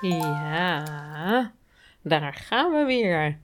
Ja, daar gaan we weer.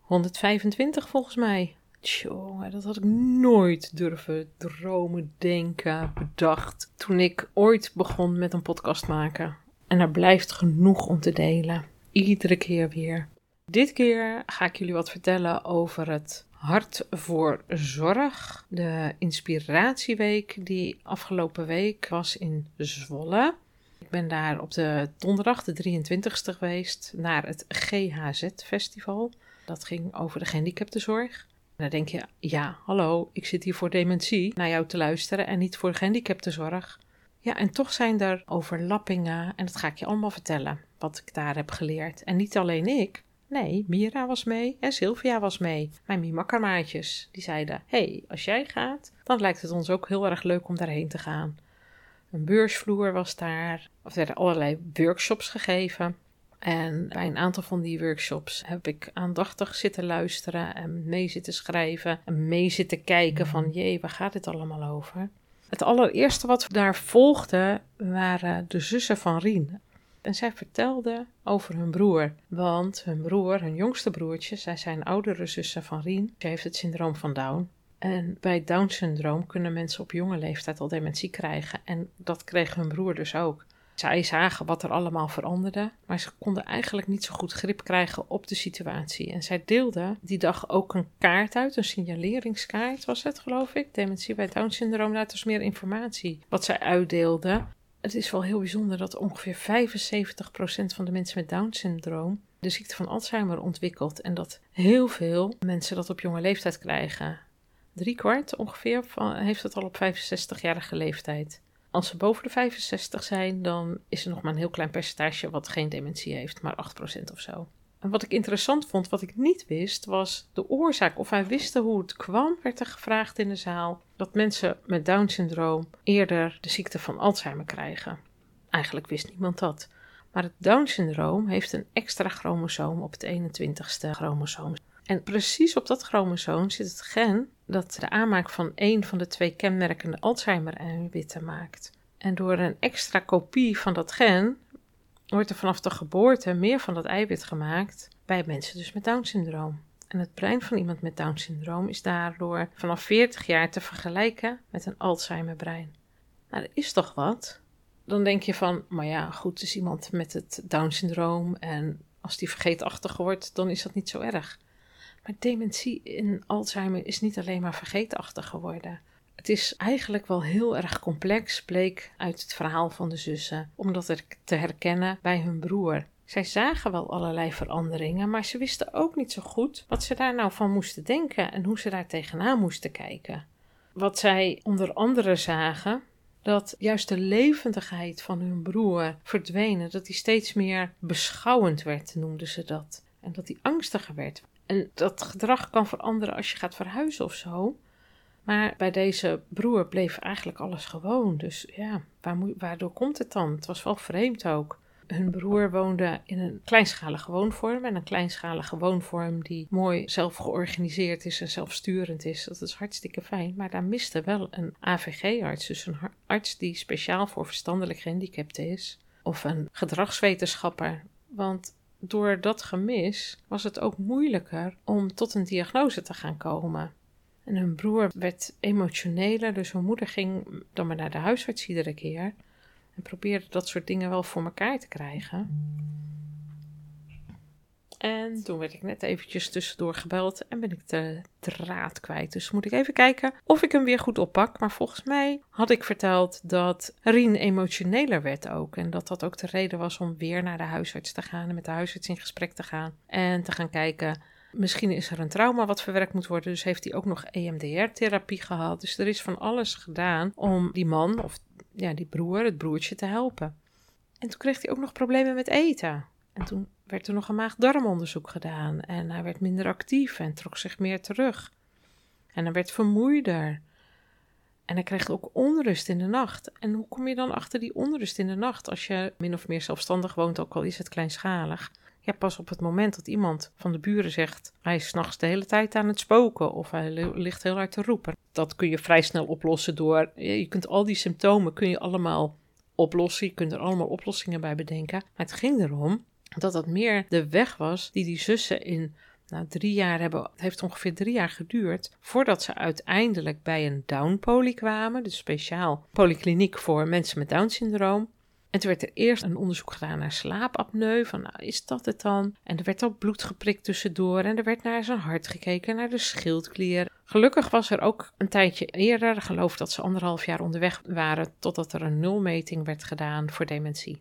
125 volgens mij. Tjonge, dat had ik nooit durven dromen, denken, bedacht. Toen ik ooit begon met een podcast maken. En er blijft genoeg om te delen. Iedere keer weer. Dit keer ga ik jullie wat vertellen over het Hart voor Zorg. De inspiratieweek die afgelopen week was in Zwolle. Ik ben daar op de donderdag, de 23ste geweest, naar het GHZ-festival. Dat ging over de gehandicaptenzorg. En dan denk je, ja, hallo, ik zit hier voor dementie naar jou te luisteren en niet voor gehandicaptenzorg. Ja, en toch zijn er overlappingen en dat ga ik je allemaal vertellen, wat ik daar heb geleerd. En niet alleen ik, nee, Mira was mee en Sylvia was mee, mijn mimakkermaatjes. Die zeiden, hey, als jij gaat, dan lijkt het ons ook heel erg leuk om daarheen te gaan. Een beursvloer was daar. Er werden allerlei workshops gegeven. En bij een aantal van die workshops heb ik aandachtig zitten luisteren en mee zitten schrijven en mee zitten kijken van jee, waar gaat dit allemaal over? Het allereerste wat daar volgde waren de zussen van Rien. En zij vertelden over hun broer, want hun broer, hun jongste broertje, zij zijn oudere zussen van Rien, ze heeft het syndroom van Down. En bij Down-syndroom kunnen mensen op jonge leeftijd al dementie krijgen. En dat kreeg hun broer dus ook. Zij zagen wat er allemaal veranderde, maar ze konden eigenlijk niet zo goed grip krijgen op de situatie. En zij deelde die dag ook een kaart uit, een signaleringskaart was het, geloof ik. Dementie bij Down-syndroom, dat is meer informatie wat zij uitdeelde. Het is wel heel bijzonder dat ongeveer 75% van de mensen met Down-syndroom de ziekte van Alzheimer ontwikkelt. En dat heel veel mensen dat op jonge leeftijd krijgen drie kwart ongeveer van, heeft het al op 65-jarige leeftijd. Als ze boven de 65 zijn, dan is er nog maar een heel klein percentage wat geen dementie heeft, maar 8% of zo. En wat ik interessant vond, wat ik niet wist, was de oorzaak. Of wij wisten hoe het kwam, werd er gevraagd in de zaal. Dat mensen met Down-syndroom eerder de ziekte van Alzheimer krijgen. Eigenlijk wist niemand dat. Maar het Down-syndroom heeft een extra chromosoom op het 21ste chromosoom. En precies op dat chromosoom zit het gen dat de aanmaak van één van de twee kenmerkende Alzheimer-eiwitten maakt. En door een extra kopie van dat gen wordt er vanaf de geboorte meer van dat eiwit gemaakt bij mensen dus met Down-syndroom. En het brein van iemand met Down-syndroom is daardoor vanaf 40 jaar te vergelijken met een Alzheimer-brein. Nou, dat is toch wat? Dan denk je van, maar ja, goed, is iemand met het Down-syndroom en als die vergeetachtig wordt, dan is dat niet zo erg. Maar dementie in Alzheimer is niet alleen maar vergeetachtig geworden. Het is eigenlijk wel heel erg complex, bleek uit het verhaal van de zussen, om dat te herkennen bij hun broer. Zij zagen wel allerlei veranderingen, maar ze wisten ook niet zo goed wat ze daar nou van moesten denken en hoe ze daar tegenaan moesten kijken. Wat zij onder andere zagen, dat juist de levendigheid van hun broer verdwenen, dat hij steeds meer beschouwend werd, noemden ze dat. En dat hij angstiger werd. En dat gedrag kan veranderen als je gaat verhuizen of zo. Maar bij deze broer bleef eigenlijk alles gewoon. Dus ja, waar waardoor komt het dan? Het was wel vreemd ook. Hun broer woonde in een kleinschalige woonvorm. En een kleinschalige woonvorm die mooi zelf georganiseerd is en zelfsturend is. Dat is hartstikke fijn. Maar daar miste wel een AVG-arts. Dus een arts die speciaal voor verstandelijk gehandicapten is. Of een gedragswetenschapper. Want door dat gemis was het ook moeilijker om tot een diagnose te gaan komen. En hun broer werd emotioneler, dus hun moeder ging dan maar naar de huisarts iedere keer en probeerde dat soort dingen wel voor elkaar te krijgen. En toen werd ik net eventjes tussendoor gebeld en ben ik de draad kwijt. Dus moet ik even kijken of ik hem weer goed oppak. Maar volgens mij had ik verteld dat Rien emotioneler werd ook. En dat dat ook de reden was om weer naar de huisarts te gaan en met de huisarts in gesprek te gaan. En te gaan kijken, misschien is er een trauma wat verwerkt moet worden. Dus heeft hij ook nog EMDR-therapie gehad. Dus er is van alles gedaan om die man of ja, die broer, het broertje te helpen. En toen kreeg hij ook nog problemen met eten. En toen werd er nog een maag-darmonderzoek gedaan. En hij werd minder actief en trok zich meer terug. En hij werd vermoeider. En hij kreeg ook onrust in de nacht. En hoe kom je dan achter die onrust in de nacht als je min of meer zelfstandig woont, ook al is het kleinschalig? Ja, pas op het moment dat iemand van de buren zegt: hij is s'nachts de hele tijd aan het spoken of hij ligt heel hard te roepen. Dat kun je vrij snel oplossen door. Je kunt al die symptomen kun je allemaal oplossen. Je kunt er allemaal oplossingen bij bedenken. Maar het ging erom dat dat meer de weg was die die zussen in nou, drie jaar hebben. Het heeft ongeveer drie jaar geduurd voordat ze uiteindelijk bij een Down-poly kwamen. Dus speciaal polykliniek voor mensen met Down-syndroom. En toen werd er eerst een onderzoek gedaan naar slaapapneu. Van nou, is dat het dan? En er werd ook bloed geprikt tussendoor. En er werd naar zijn hart gekeken, naar de schildklier. Gelukkig was er ook een tijdje eerder, geloof dat ze anderhalf jaar onderweg waren, totdat er een nulmeting werd gedaan voor dementie.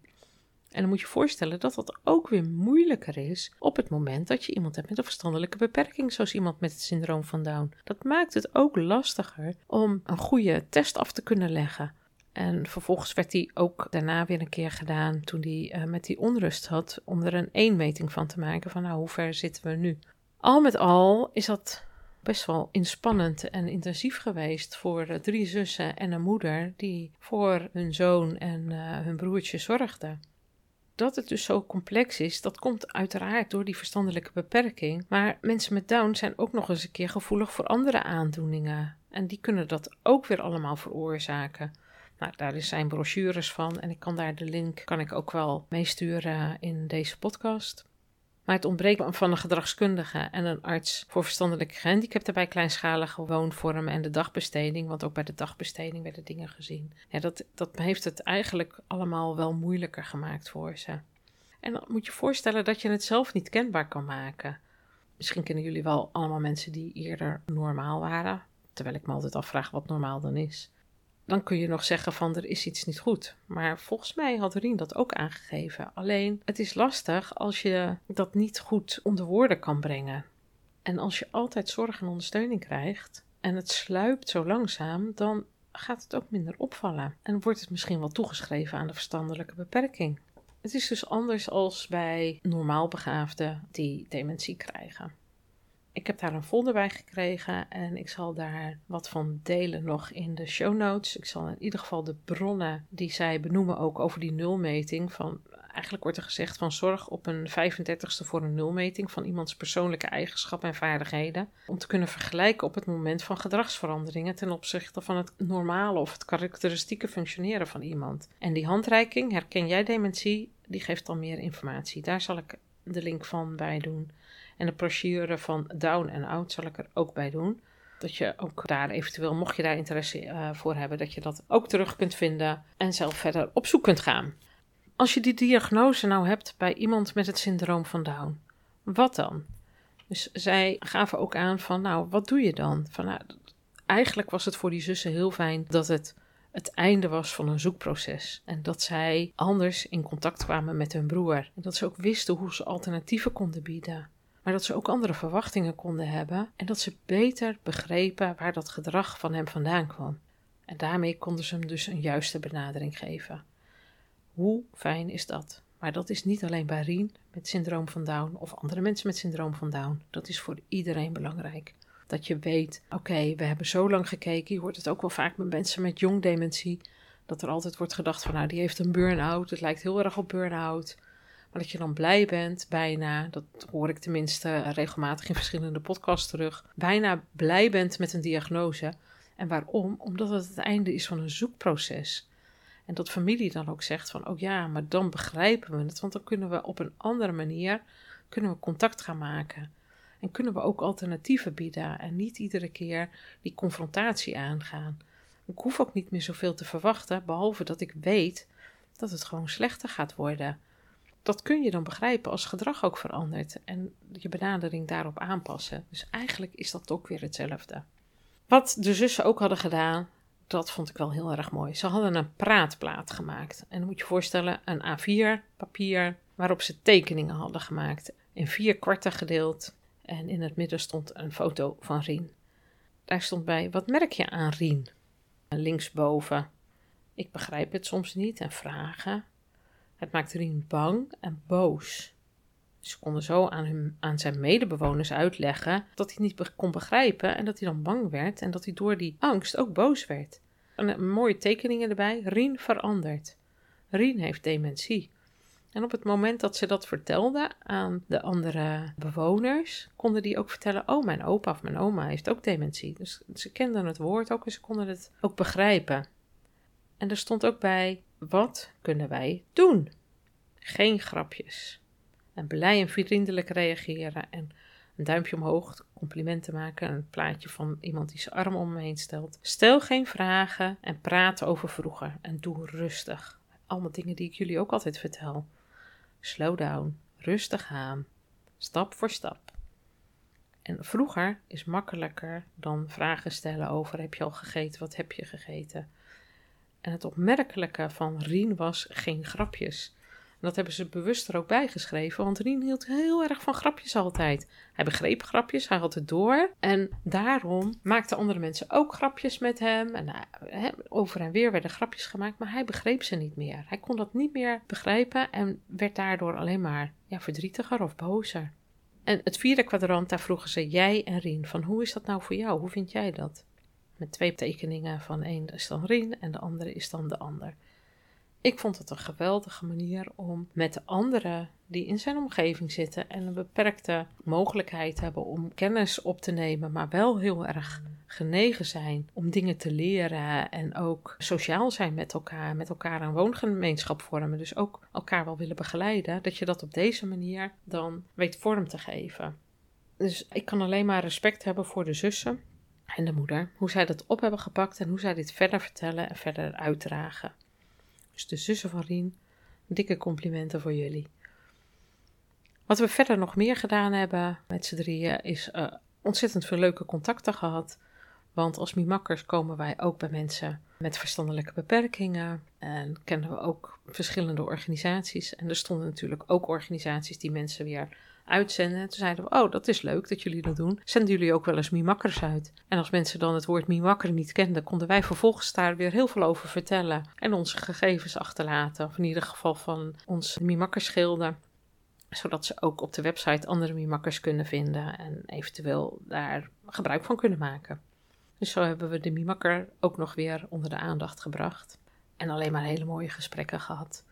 En dan moet je voorstellen dat dat ook weer moeilijker is op het moment dat je iemand hebt met een verstandelijke beperking, zoals iemand met het syndroom van Down. Dat maakt het ook lastiger om een goede test af te kunnen leggen. En vervolgens werd die ook daarna weer een keer gedaan toen hij uh, met die onrust had, om er een eenmeting van te maken van nou, hoe ver zitten we nu? Al met al is dat best wel inspannend en intensief geweest voor uh, drie zussen en een moeder die voor hun zoon en uh, hun broertje zorgden. Dat het dus zo complex is, dat komt uiteraard door die verstandelijke beperking. Maar mensen met Down zijn ook nog eens een keer gevoelig voor andere aandoeningen. En die kunnen dat ook weer allemaal veroorzaken. Nou, daar zijn brochures van en ik kan daar de link kan ik ook wel meesturen in deze podcast. Maar het ontbreken van een gedragskundige en een arts voor verstandelijke gehandicapten bij kleinschalige woonvormen en de dagbesteding, want ook bij de dagbesteding werden dingen gezien. Dat, dat heeft het eigenlijk allemaal wel moeilijker gemaakt voor ze. En dan moet je voorstellen dat je het zelf niet kenbaar kan maken. Misschien kennen jullie wel allemaal mensen die eerder normaal waren, terwijl ik me altijd afvraag wat normaal dan is dan kun je nog zeggen van er is iets niet goed. Maar volgens mij had Rien dat ook aangegeven. Alleen het is lastig als je dat niet goed onder woorden kan brengen. En als je altijd zorg en ondersteuning krijgt en het sluipt zo langzaam, dan gaat het ook minder opvallen. En wordt het misschien wel toegeschreven aan de verstandelijke beperking. Het is dus anders als bij normaal begaafden die dementie krijgen. Ik heb daar een folder bij gekregen en ik zal daar wat van delen nog in de show notes. Ik zal in ieder geval de bronnen die zij benoemen ook over die nulmeting van eigenlijk wordt er gezegd van zorg op een 35ste voor een nulmeting van iemands persoonlijke eigenschappen en vaardigheden. Om te kunnen vergelijken op het moment van gedragsveranderingen ten opzichte van het normale of het karakteristieke functioneren van iemand. En die handreiking, herken jij dementie, die geeft dan meer informatie. Daar zal ik de link van bij doen. En de brochure van Down en Out zal ik er ook bij doen. Dat je ook daar eventueel, mocht je daar interesse uh, voor hebben, dat je dat ook terug kunt vinden en zelf verder op zoek kunt gaan. Als je die diagnose nou hebt bij iemand met het syndroom van Down, wat dan? Dus zij gaven ook aan van, nou, wat doe je dan? Van, nou, eigenlijk was het voor die zussen heel fijn dat het het einde was van een zoekproces. En dat zij anders in contact kwamen met hun broer. En dat ze ook wisten hoe ze alternatieven konden bieden maar dat ze ook andere verwachtingen konden hebben en dat ze beter begrepen waar dat gedrag van hem vandaan kwam. En daarmee konden ze hem dus een juiste benadering geven. Hoe fijn is dat? Maar dat is niet alleen bij Rien met syndroom van Down of andere mensen met syndroom van Down. Dat is voor iedereen belangrijk. Dat je weet, oké, we hebben zo lang gekeken. Je hoort het ook wel vaak met mensen met jong dementie. Dat er altijd wordt gedacht van, nou, die heeft een burn-out. Het lijkt heel erg op burn-out. Dat je dan blij bent, bijna, dat hoor ik tenminste regelmatig in verschillende podcasts terug, bijna blij bent met een diagnose. En waarom? Omdat het het einde is van een zoekproces. En dat familie dan ook zegt van, oh ja, maar dan begrijpen we het, want dan kunnen we op een andere manier kunnen we contact gaan maken. En kunnen we ook alternatieven bieden en niet iedere keer die confrontatie aangaan. Ik hoef ook niet meer zoveel te verwachten, behalve dat ik weet dat het gewoon slechter gaat worden dat kun je dan begrijpen als gedrag ook verandert en je benadering daarop aanpassen. Dus eigenlijk is dat ook weer hetzelfde. Wat de zussen ook hadden gedaan, dat vond ik wel heel erg mooi. Ze hadden een praatplaat gemaakt. En moet je je voorstellen, een A4 papier waarop ze tekeningen hadden gemaakt. In vier kwarten gedeeld. En in het midden stond een foto van Rien. Daar stond bij, wat merk je aan Rien? Linksboven, ik begrijp het soms niet en vragen. Het maakte Rien bang en boos. Ze konden zo aan, hun, aan zijn medebewoners uitleggen dat hij niet kon begrijpen en dat hij dan bang werd en dat hij door die angst ook boos werd. En eh, mooie tekeningen erbij. Rien verandert. Rien heeft dementie. En op het moment dat ze dat vertelde aan de andere bewoners, konden die ook vertellen: Oh, mijn opa of mijn oma heeft ook dementie. Dus ze kenden het woord ook en ze konden het ook begrijpen. En er stond ook bij: Wat kunnen wij doen? Geen grapjes. En blij en vriendelijk reageren en een duimpje omhoog, complimenten maken, een plaatje van iemand die zijn arm om me heen stelt. Stel geen vragen en praat over vroeger en doe rustig. Allemaal dingen die ik jullie ook altijd vertel. Slow down, rustig aan, stap voor stap. En vroeger is makkelijker dan vragen stellen over heb je al gegeten, wat heb je gegeten. En het opmerkelijke van Rien was geen grapjes. En dat hebben ze bewust er ook bij geschreven, want Rien hield heel erg van grapjes altijd. Hij begreep grapjes, hij had het door. En daarom maakten andere mensen ook grapjes met hem. En uh, over en weer werden grapjes gemaakt, maar hij begreep ze niet meer. Hij kon dat niet meer begrijpen en werd daardoor alleen maar ja, verdrietiger of bozer. En het vierde kwadrant, daar vroegen ze jij en Rien van hoe is dat nou voor jou? Hoe vind jij dat? Met twee tekeningen van één is dan Rien en de andere is dan de ander. Ik vond het een geweldige manier om met de anderen die in zijn omgeving zitten en een beperkte mogelijkheid hebben om kennis op te nemen, maar wel heel erg genegen zijn om dingen te leren en ook sociaal zijn met elkaar, met elkaar een woongemeenschap vormen, dus ook elkaar wel willen begeleiden, dat je dat op deze manier dan weet vorm te geven. Dus ik kan alleen maar respect hebben voor de zussen en de moeder, hoe zij dat op hebben gepakt en hoe zij dit verder vertellen en verder uitdragen. Dus de zussen van Rien, dikke complimenten voor jullie. Wat we verder nog meer gedaan hebben met z'n drieën is uh, ontzettend veel leuke contacten gehad. Want als Mimakkers komen wij ook bij mensen met verstandelijke beperkingen. En kennen we ook verschillende organisaties. En er stonden natuurlijk ook organisaties die mensen weer uitzenden. toen zeiden we, oh, dat is leuk dat jullie dat doen. Zenden jullie ook wel eens Mimakkers uit? En als mensen dan het woord Mimakker niet kenden, konden wij vervolgens daar weer heel veel over vertellen. En onze gegevens achterlaten. Of in ieder geval van ons Mimakkerschilder zodat ze ook op de website andere Mimakkers kunnen vinden en eventueel daar gebruik van kunnen maken. Dus zo hebben we de Mimakker ook nog weer onder de aandacht gebracht. En alleen maar hele mooie gesprekken gehad.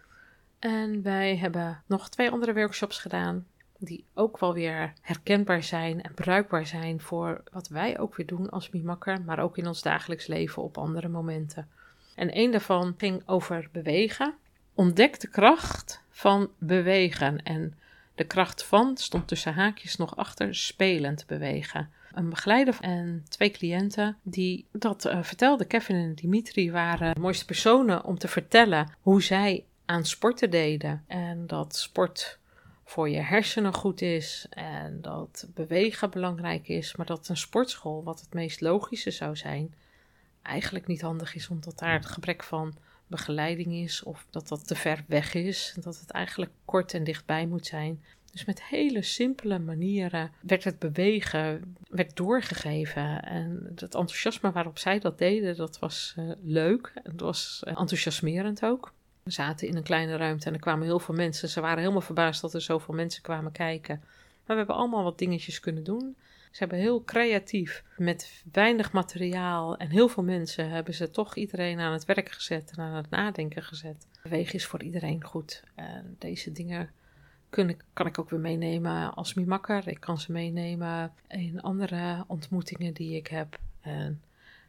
En wij hebben nog twee andere workshops gedaan die ook wel weer herkenbaar zijn en bruikbaar zijn voor wat wij ook weer doen als Mimakker, maar ook in ons dagelijks leven op andere momenten. En een daarvan ging over bewegen. Ontdek de kracht van bewegen. En de kracht van stond tussen haakjes nog achter spelend bewegen. Een begeleider en twee cliënten die dat uh, vertelden. Kevin en Dimitri waren de mooiste personen om te vertellen hoe zij aan sporten deden. En dat sport voor je hersenen goed is en dat bewegen belangrijk is, maar dat een sportschool, wat het meest logische zou zijn, eigenlijk niet handig is omdat daar het gebrek van begeleiding is of dat dat te ver weg is, dat het eigenlijk kort en dichtbij moet zijn. Dus met hele simpele manieren werd het bewegen werd doorgegeven. En het enthousiasme waarop zij dat deden, dat was uh, leuk. Het was uh, enthousiasmerend ook. We zaten in een kleine ruimte en er kwamen heel veel mensen. Ze waren helemaal verbaasd dat er zoveel mensen kwamen kijken. Maar we hebben allemaal wat dingetjes kunnen doen. Ze hebben heel creatief, met weinig materiaal en heel veel mensen, hebben ze toch iedereen aan het werk gezet en aan het nadenken gezet. Bewegen is voor iedereen goed. En deze dingen kan ik ook weer meenemen als mimakker. Ik kan ze meenemen in andere ontmoetingen die ik heb.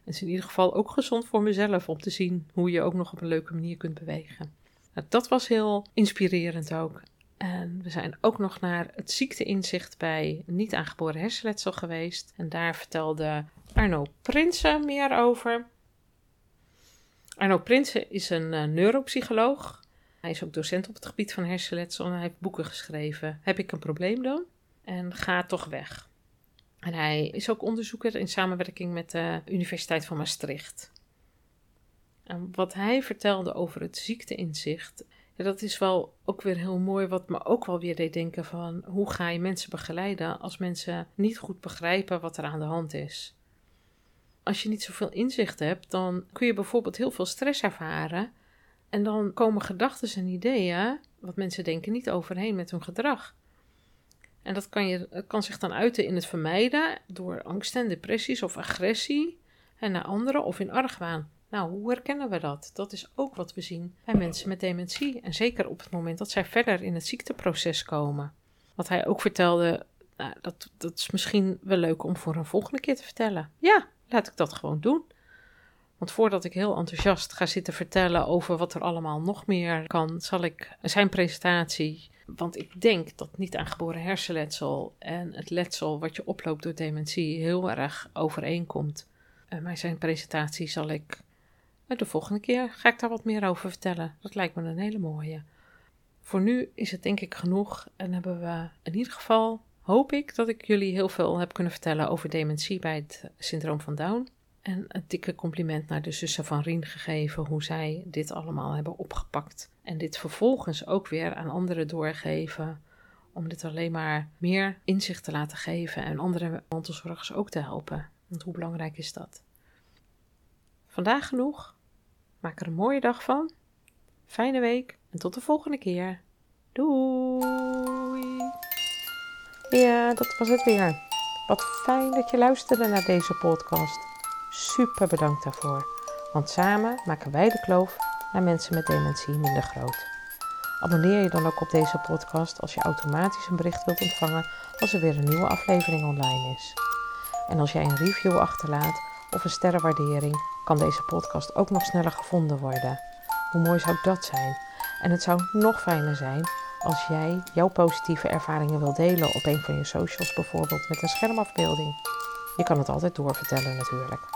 Het is in ieder geval ook gezond voor mezelf om te zien hoe je ook nog op een leuke manier kunt bewegen. Nou, dat was heel inspirerend ook. En we zijn ook nog naar het ziekteinzicht bij niet aangeboren hersenletsel geweest. En daar vertelde Arno Prinsen meer over. Arno Prinsen is een uh, neuropsycholoog. Hij is ook docent op het gebied van hersenletsel en hij heeft boeken geschreven. Heb ik een probleem dan? En ga toch weg. En hij is ook onderzoeker in samenwerking met de Universiteit van Maastricht. En wat hij vertelde over het ziekteinzicht, ja, dat is wel ook weer heel mooi, wat me ook wel weer deed denken van hoe ga je mensen begeleiden als mensen niet goed begrijpen wat er aan de hand is. Als je niet zoveel inzicht hebt, dan kun je bijvoorbeeld heel veel stress ervaren En dan komen gedachten en ideeën, wat mensen denken, niet overheen met hun gedrag. En dat kan, je, kan zich dan uiten in het vermijden door angst en depressies of agressie en naar anderen of in argwaan. Nou, hoe herkennen we dat? Dat is ook wat we zien bij mensen met dementie. En zeker op het moment dat zij verder in het ziekteproces komen. Wat hij ook vertelde, nou, dat, dat is misschien wel leuk om voor een volgende keer te vertellen. Ja, laat ik dat gewoon doen. Want voordat ik heel enthousiast ga zitten vertellen over wat er allemaal nog meer kan, zal ik zijn presentatie. Want ik denk dat niet aangeboren hersenletsel en het letsel wat je oploopt door dementie heel erg overeenkomt. Uh, maar zijn presentatie zal ik de volgende keer ga ik daar wat meer over vertellen. Dat lijkt me een hele mooie. Voor nu is het denk ik genoeg en hebben we in ieder geval hoop ik dat ik jullie heel veel heb kunnen vertellen over dementie bij het syndroom van Down. En een dikke compliment naar de zussen van Rien gegeven hoe zij dit allemaal hebben opgepakt. En dit vervolgens ook weer aan anderen doorgeven. Om dit alleen maar meer inzicht te laten geven en andere mantelzorgers ook te helpen. Want hoe belangrijk is dat? Vandaag genoeg. Maak er een mooie dag van. Fijne week en tot de volgende keer. Doei! Ja, dat was het weer. Wat fijn dat je luisterde naar deze podcast. Super bedankt daarvoor. Want samen maken wij de kloof naar mensen met dementie minder groot. Abonneer je dan ook op deze podcast als je automatisch een bericht wilt ontvangen als er weer een nieuwe aflevering online is. En als jij een review achterlaat of een sterrenwaardering, kan deze podcast ook nog sneller gevonden worden. Hoe mooi zou dat zijn? En het zou nog fijner zijn als jij jouw positieve ervaringen wilt delen op een van je socials, bijvoorbeeld met een schermafbeelding. Je kan het altijd doorvertellen natuurlijk.